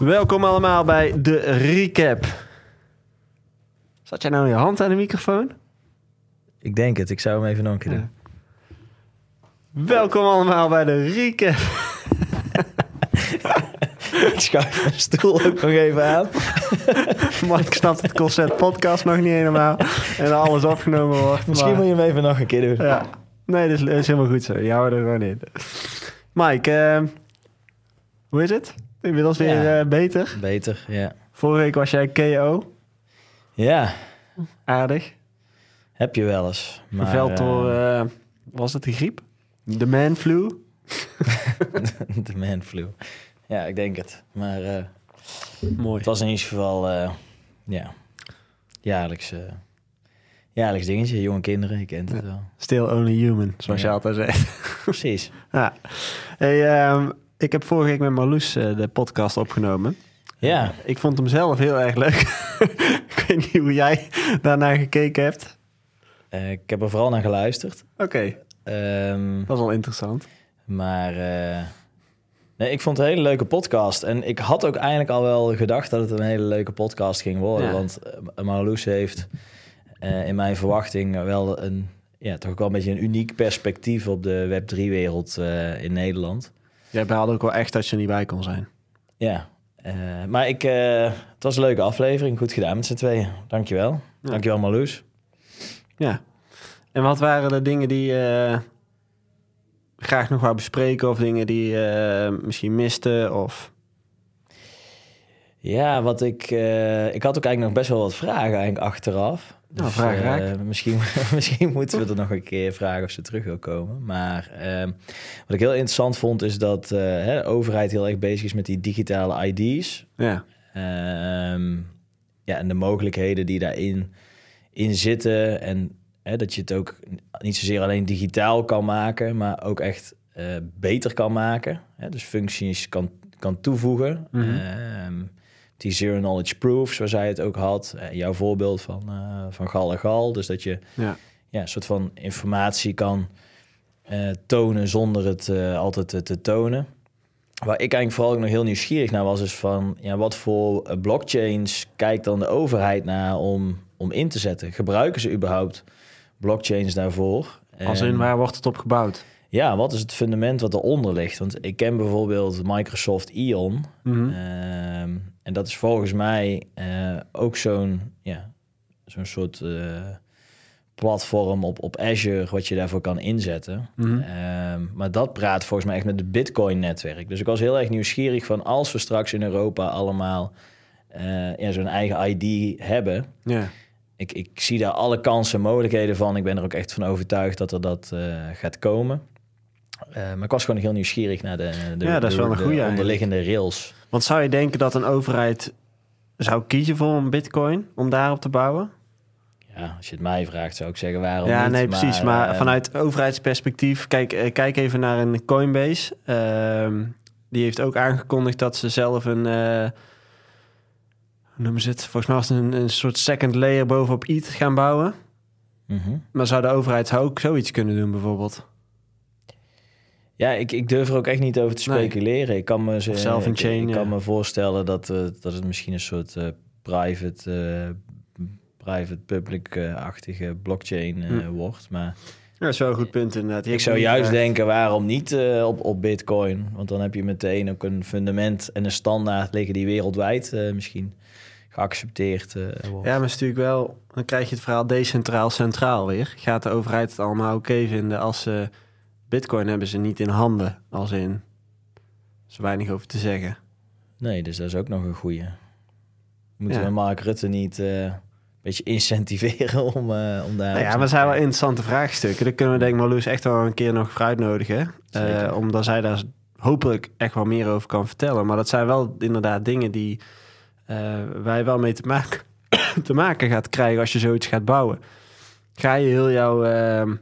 Welkom allemaal bij de recap. Zat jij nou je hand aan de microfoon? Ik denk het. Ik zou hem even nog een keer doen. Welkom allemaal bij de recap. Ik schuif mijn stoel ook nog even aan. Maar ik snap het concept podcast nog niet helemaal. En alles opgenomen wordt. Misschien maar- moet je hem even nog een keer doen. Ja. Nee, dat is, dat is helemaal goed zo. Houdt er gewoon in. Mike, ehm, hoe is het? Inmiddels weer Ja. eh, beter. Beter, ja. Vorige week was jij KO. Ja, Aardig. heb je wel eens. Maar, Geveld eh, door, eh, was het de griep? De man flu? de man flu. Ja, ik denk het. Maar Mooi. het was in ieder geval, ja, jaarlijks, jaarlijks dingetje. Jonge kinderen, je kent het wel. Still only human, zoals Ja. je altijd zegt. Precies. Ja. Hey, ehm, ik heb vorige week met Marloes eh, de podcast opgenomen. Ja, Ik vond hem zelf heel erg leuk. ik weet niet hoe jij daarnaar gekeken hebt. eh, ik heb er vooral naar geluisterd. Oké, Ehm, dat is wel interessant. Maar eh, nee, ik vond het een hele leuke podcast. En ik had ook eigenlijk al wel gedacht dat het een hele leuke podcast ging worden. Ja. Want Marloes heeft in mijn verwachting wel een, ja, toch ook wel een beetje een uniek perspectief op de Web3-wereld eh, in Nederland. Jij behaalde ook wel echt dat je er niet bij kon zijn. Ja, eh, maar ik, eh, het was een leuke aflevering. Goed gedaan met z'n tweeën. Dankjewel. Ja. Dankjewel Marloes. Ja. En wat waren de dingen die je graag nog wou bespreken? Of dingen die je misschien miste? Of... Ja, wat ik... eh, ik had ook eigenlijk nog best wel wat vragen eigenlijk achteraf. Nou, vraag eh, raak. misschien, misschien moeten we er nog een keer vragen of ze terug wil komen. Maar ehm, wat ik heel interessant vond is dat eh, hè, de overheid heel erg bezig is met die digitale ID's. Ja. Ehm, ja, en de mogelijkheden die daarin in zitten. En hè, dat je het ook niet zozeer alleen digitaal kan maken, maar ook echt eh, beter kan maken. Hè, dus functies kan, kan toevoegen. Ehm, die zero knowledge proof, zoals zij het ook had. Eh, jouw voorbeeld van, eh van Gal en Gal. Dus dat je Ja. ja, een soort van informatie kan eh, tonen zonder het altijd te, te tonen. Waar ik eigenlijk vooral ook nog heel nieuwsgierig naar was, is van ja, wat voor blockchains kijkt dan de overheid naar om, om in te zetten? Gebruiken ze überhaupt blockchains daarvoor? Als in, waar wordt het op gebouwd? Ja, wat is het fundament wat eronder ligt? Want ik ken bijvoorbeeld Microsoft Ion. Mhm. Ehm, en dat is volgens mij eh, ook zo'n ja, zo'n soort eh, platform op, op Azure wat je daarvoor kan inzetten. Mhm. Ehm, maar dat praat volgens mij echt met het Bitcoin-netwerk. Dus ik was heel erg nieuwsgierig van als we straks in Europa allemaal eh, ja, zo'n eigen ID hebben. Ik, ik zie daar alle kansen en mogelijkheden van. Ik ben er ook echt van overtuigd dat er dat gaat komen. Eh, maar ik was gewoon heel nieuwsgierig naar de, de, Ja, dat is de- wel een onderliggende rails. Want zou je denken dat een overheid zou kiezen voor een bitcoin om daarop te bouwen? Ja, als je het mij vraagt, zou ik zeggen waarom ja, niet. nee, precies. Maar eh, vanuit overheidsperspectief, kijk, eh, kijk even naar een Coinbase. Ehm, die heeft ook aangekondigd dat ze zelf een, hoe noemen ze het? Volgens mij was het een, een soort second layer bovenop ETH gaan bouwen. mhm. Maar zou de overheid zou ook zoiets kunnen doen, bijvoorbeeld? Ja, ik, ik durf er ook echt niet over te Nee. speculeren. Ik kan me, ze- ik- chain, ik, kan me voorstellen dat, eh, dat het misschien een soort eh, private, eh, private public-achtige blockchain Hm. wordt. Maar Ja, dat is wel een goed punt inderdaad. Ik zou juist denken, waarom niet op, op Bitcoin? Want dan heb je meteen ook een fundament en een standaard liggen die wereldwijd misschien geaccepteerd wordt. Ja, maar is natuurlijk wel... Dan krijg je het verhaal decentraal-centraal weer. Gaat de overheid het allemaal oké vinden als ze... Bitcoin hebben ze niet in handen, als in... Er is weinig over te zeggen. Nee, dus dat is ook nog een goeie. Moeten Ja. we Mark Rutte niet eh, een beetje incentiveren om, eh, om daar... Nou ja, maar zijn wel interessante vraagstukken. Daar kunnen we denk ik Marloes echt wel een keer nog voor uitnodigen. Eh, omdat zij daar hopelijk echt wel meer over kan vertellen. Maar dat zijn wel inderdaad dingen die wij wel mee te maken, te maken gaat krijgen als je zoiets gaat bouwen. Ga je heel jouw, ehm,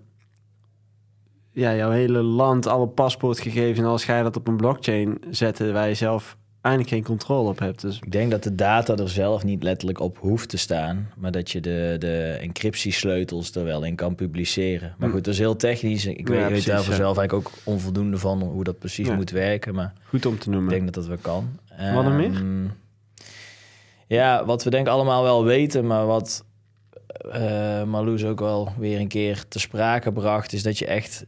ja, jouw hele land, alle paspoortgegevens en ga je dat op een blockchain zetten waar je zelf eigenlijk geen controle op hebt. Dus Ik denk dat de data er zelf niet letterlijk op hoeft te staan, maar dat je de, de encryptiesleutels er wel in kan publiceren. Maar Hm. goed, dat is heel technisch. Ik weet, Ja, weet precies, daar ja. zelf eigenlijk ook onvoldoende van hoe dat precies Ja. moet werken, maar goed om te ik noemen. denk dat dat wel kan. Wat nog meer? Ehm, Ja, wat we denk ik allemaal wel weten, maar wat eh Marloes ook wel weer een keer te sprake bracht, is dat je echt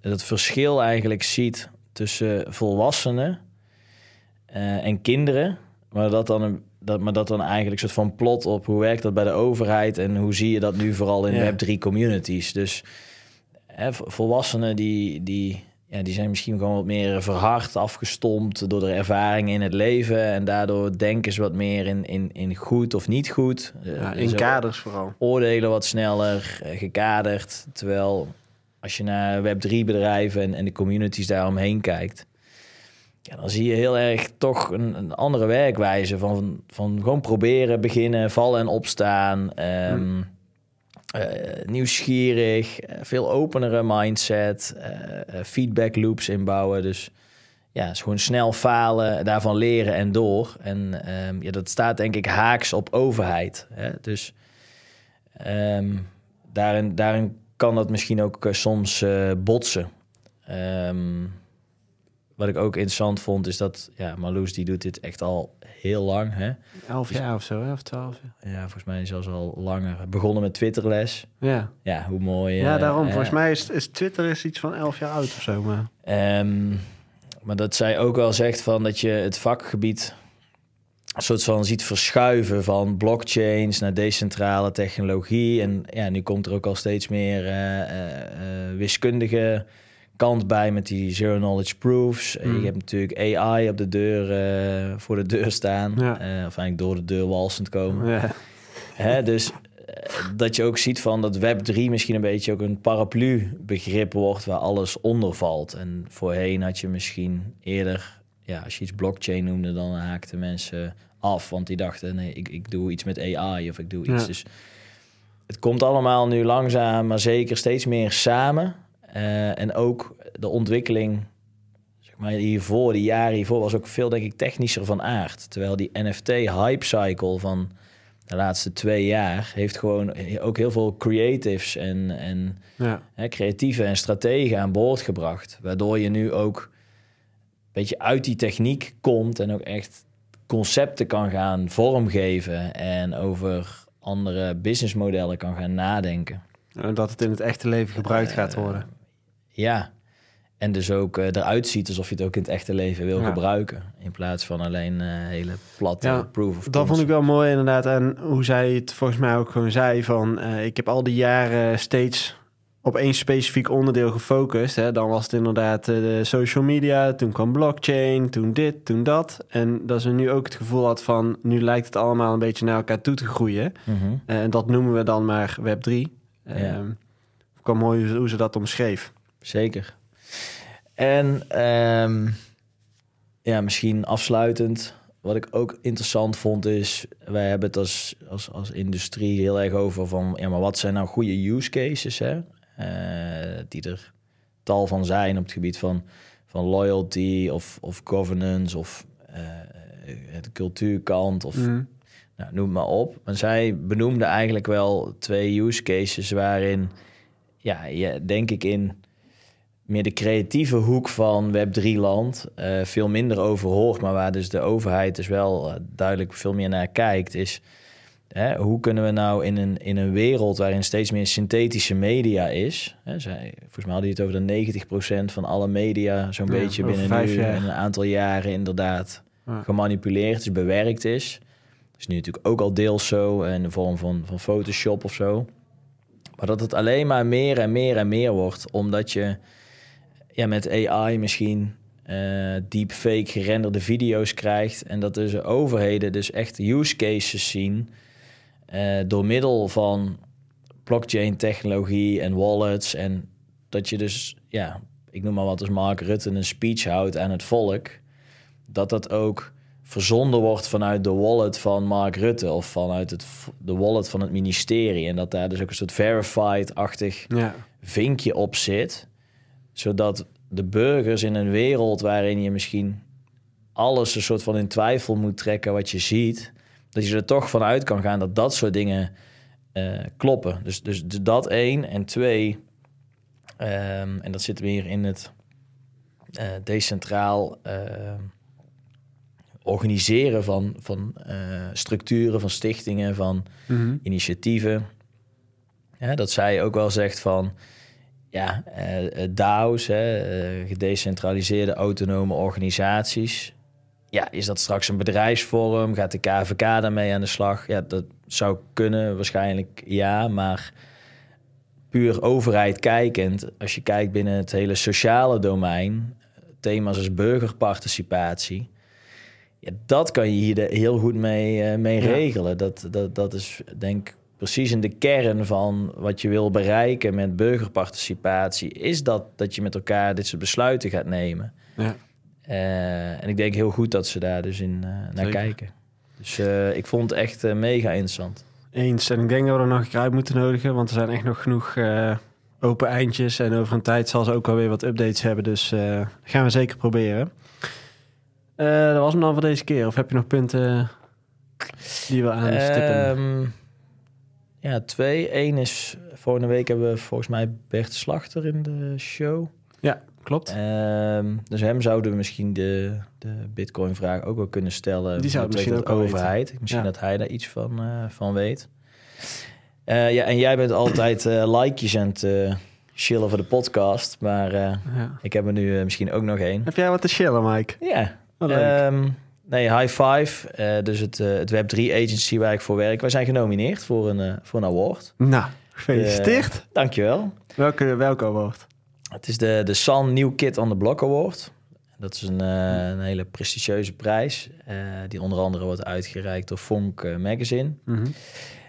het verschil eigenlijk ziet tussen volwassenen eh, en kinderen, maar dat dan een dat, maar dat dan eigenlijk soort van plot op hoe werkt dat bij de overheid en hoe zie je dat nu vooral in Ja. Web3 communities. Dus hè, vo- volwassenen die, die, ja, die zijn misschien gewoon wat meer verhard, afgestompt door de ervaring in het leven. En daardoor denken ze wat meer in, in, in goed of niet goed. Eh, Ja, dus in kaders vooral. Oordelen wat sneller, eh, gekaderd. Terwijl als je naar Web3 bedrijven en, en de communities daaromheen kijkt. Ja, dan zie je heel erg toch een, een andere werkwijze van, van gewoon proberen, beginnen, vallen en opstaan. ehm, eh, nieuwsgierig, eh, veel openere mindset, eh, feedback loops inbouwen. Dus ja, is gewoon snel falen, daarvan leren en door. En ehm, ja, dat staat denk ik haaks op overheid. Hè? Dus ehm, daarin, daarin kan dat misschien ook soms botsen. Ehm, wat ik ook interessant vond, is dat ja, Marloes die doet dit echt al heel lang. Hè? Elf jaar of zo, hè? of twaalf jaar. Ja, volgens mij zelfs al langer. Begonnen met Twitterles. Ja, Ja, hoe mooi. ja eh, daarom. eh, Volgens mij is, is Twitter is iets van elf jaar oud of zo. Maar... Ehm, maar dat zij ook wel zegt van dat je het vakgebied een soort van ziet verschuiven van blockchains naar decentrale technologie. En ja, nu komt er ook al steeds meer eh, eh, wiskundige kant bij met die zero knowledge proofs. En Mm. Je hebt natuurlijk AI op de deur, eh, voor de deur staan. Ja. Eh, of eigenlijk door de deur walsend komen. Ja. Hè, dus eh, dat je ook ziet van dat Web3 misschien een beetje ook een paraplu-begrip wordt waar alles onder valt. En voorheen had je misschien eerder, ja, als je iets blockchain noemde, dan haakten mensen af, want die dachten, nee, ik, ik doe iets met AI of ik doe iets. Ja. Dus het komt allemaal nu langzaam, maar zeker steeds meer samen. Eh, en ook de ontwikkeling, zeg maar hiervoor, die jaren hiervoor, was ook veel, denk ik, technischer van aard. Terwijl die NFT-hype-cycle van de laatste twee jaar heeft gewoon ook heel veel creatives en, en Ja. hè, creatieve en strategen aan boord gebracht. Waardoor je nu ook een beetje uit die techniek komt en ook echt concepten kan gaan vormgeven en over andere businessmodellen kan gaan nadenken. En dat het in het echte leven gebruikt gaat Eh, worden. Ja, en dus ook eh, eruit ziet alsof je het ook in het echte leven wil Ja. gebruiken. In plaats van alleen eh, hele platte Ja, proof of Dat vond ik wel mooi inderdaad. En hoe zij het volgens mij ook gewoon zei van... eh, ik heb al die jaren steeds op één specifiek onderdeel gefocust. Hè. Dan was het inderdaad de social media, toen kwam blockchain, toen dit, toen dat. En dat ze nu ook het gevoel had van... nu lijkt het allemaal een beetje naar elkaar toe te groeien. Mhm. En dat noemen we dan maar Web3. Ja. Ehm ik kwam mooi hoe ze dat omschreef. Zeker. En ehm, ja, misschien afsluitend. Wat ik ook interessant vond is... wij hebben het als, als, als industrie heel erg over van... ja, maar wat zijn nou goede use cases, hè? Eh, die er tal van zijn op het gebied van, van loyalty of, of governance... of eh, de cultuurkant of Mhm. nou, noem maar op. Maar zij benoemde eigenlijk wel twee use cases waarin, ja, je, denk ik in meer de creatieve hoek van Web3-land eh, veel minder over hoort, maar waar dus de overheid dus wel eh, duidelijk veel meer naar kijkt, is hè, hoe kunnen we nou in een, in een wereld waarin steeds meer synthetische media is, hè, zij, volgens mij hadden die het over de 90% van alle media zo'n Ja, beetje binnen nu en een aantal jaren inderdaad Ja. gemanipuleerd is, bewerkt is. Dat is nu natuurlijk ook al deels zo in de vorm van, van Photoshop of zo. Maar dat het alleen maar meer en meer en meer wordt, omdat je ja, met AI misschien eh deepfake gerenderde video's krijgt. En dat dus de overheden dus echt use cases zien eh, door middel van blockchain technologie en wallets. En dat je dus, ja, ik noem maar wat als Mark Rutte een speech houdt aan het volk. Dat dat ook verzonden wordt vanuit de wallet van Mark Rutte of vanuit het, de wallet van het ministerie. En dat daar dus ook een soort verified-achtig Ja. vinkje op zit. Zodat de burgers in een wereld waarin je misschien alles een soort van in twijfel moet trekken wat je ziet, dat je er toch vanuit kan gaan dat dat soort dingen eh, kloppen. Dus, dus, dus dat één. En twee, ehm, en dat zit weer in het eh, decentraal ehm, organiseren van, van eh, structuren, van stichtingen, van Mhm. initiatieven. Ja, dat zij ook wel zegt van ja, eh, DAO's, hè, eh, gedecentraliseerde autonome organisaties. Ja, is dat straks een bedrijfsvorm? Gaat de KVK daarmee aan de slag? Ja, dat zou kunnen, waarschijnlijk ja, maar puur overheid kijkend, als je kijkt binnen het hele sociale domein, thema's als burgerparticipatie, ja, dat kan je hier heel goed mee, mee Ja. regelen. Dat, dat, dat is denk ik precies in de kern van wat je wil bereiken met burgerparticipatie, is dat dat je met elkaar dit soort besluiten gaat nemen. Ja. Eh, en ik denk heel goed dat ze daar dus in eh, naar Zeker. kijken. Dus eh, ik vond het echt mega interessant. Eens. En ik denk dat we er nog een keer uit moeten nodigen, want er zijn echt nog genoeg open eindjes. En over een tijd zal ze ook wel weer wat updates hebben, dus dat gaan we zeker proberen. Dat was hem dan voor deze keer. Of heb je nog punten die we aanstippen? Ehm, ja, twee. Eén is, volgende week hebben we volgens mij Bert Slachter in de show. Klopt. Ehm, dus hem zouden we misschien de, de Bitcoin-vraag ook wel kunnen stellen. Die zou misschien ook de overheid. Misschien Ja. dat hij daar iets van, eh, van weet. Eh, ja, en jij bent altijd eh likejes aan het eh, chillen voor de podcast. Maar Ja. ik heb er nu misschien ook nog één. Heb jij wat te chillen, Mike? Ja. Nee, High Five. eh, dus het, eh, het Web3 agency waar ik voor werk. Wij zijn genomineerd voor een, eh, voor een award. nou, gefeliciteerd. Dankjewel. welke, welke award? Het is de, de San New Kid on the Block Award. Dat is een, een hele prestigieuze prijs. die onder andere wordt uitgereikt door Fonk Magazine. Mhm.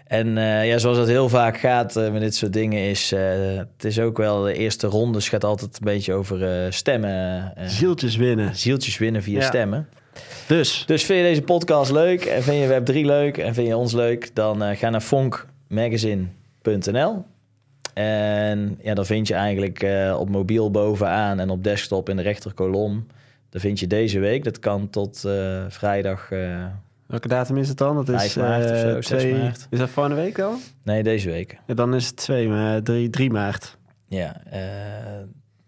En ja, zoals dat heel vaak gaat met dit soort dingen, is het is ook wel de eerste rondes gaat altijd een beetje over stemmen. Zieltjes winnen. zieltjes winnen via Ja. stemmen. Dus, Dus vind je deze podcast leuk en vind je Web3 leuk en vind je ons leuk, dan eh, ga naar fonkmagazine.nl. En ja, dan vind je eigenlijk eh, op mobiel bovenaan en op desktop in de rechterkolom. Dan vind je deze week. Dat kan tot eh, vrijdag. eh, welke datum is het dan? Dat is 5 maart of eh, zo, 6 twee- maart. Is dat volgende week dan? nee, deze week. Ja, dan is het 2, maar 3, 3 maart. Ja, eh,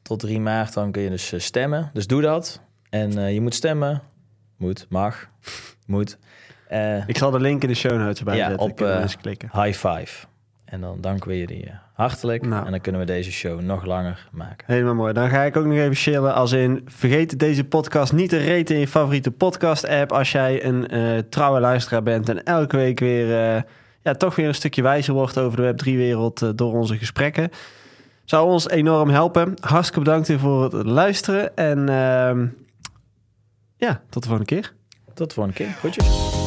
tot 3 maart dan kun je dus stemmen. Dus doe dat. En eh, je moet stemmen. Moet, mag, moet. Eh, Ik zal de link in de show notes Ja, zetten. op, mensen klikken. high five. En dan danken we jullie eh, hartelijk. Nou. En dan kunnen we deze show nog langer maken. Helemaal mooi. Dan ga ik ook nog even chillen. Als in, vergeet deze podcast niet te raten in je favoriete podcast-app. Als jij een trouwe luisteraar bent en elke week weer, ja, toch weer een stukje wijzer wordt over de Web3-wereld eh, door onze gesprekken. Zou ons enorm helpen. Hartstikke bedankt weer voor het luisteren. En ehm, ja, tot de volgende keer. Tot de volgende keer. Groetjes.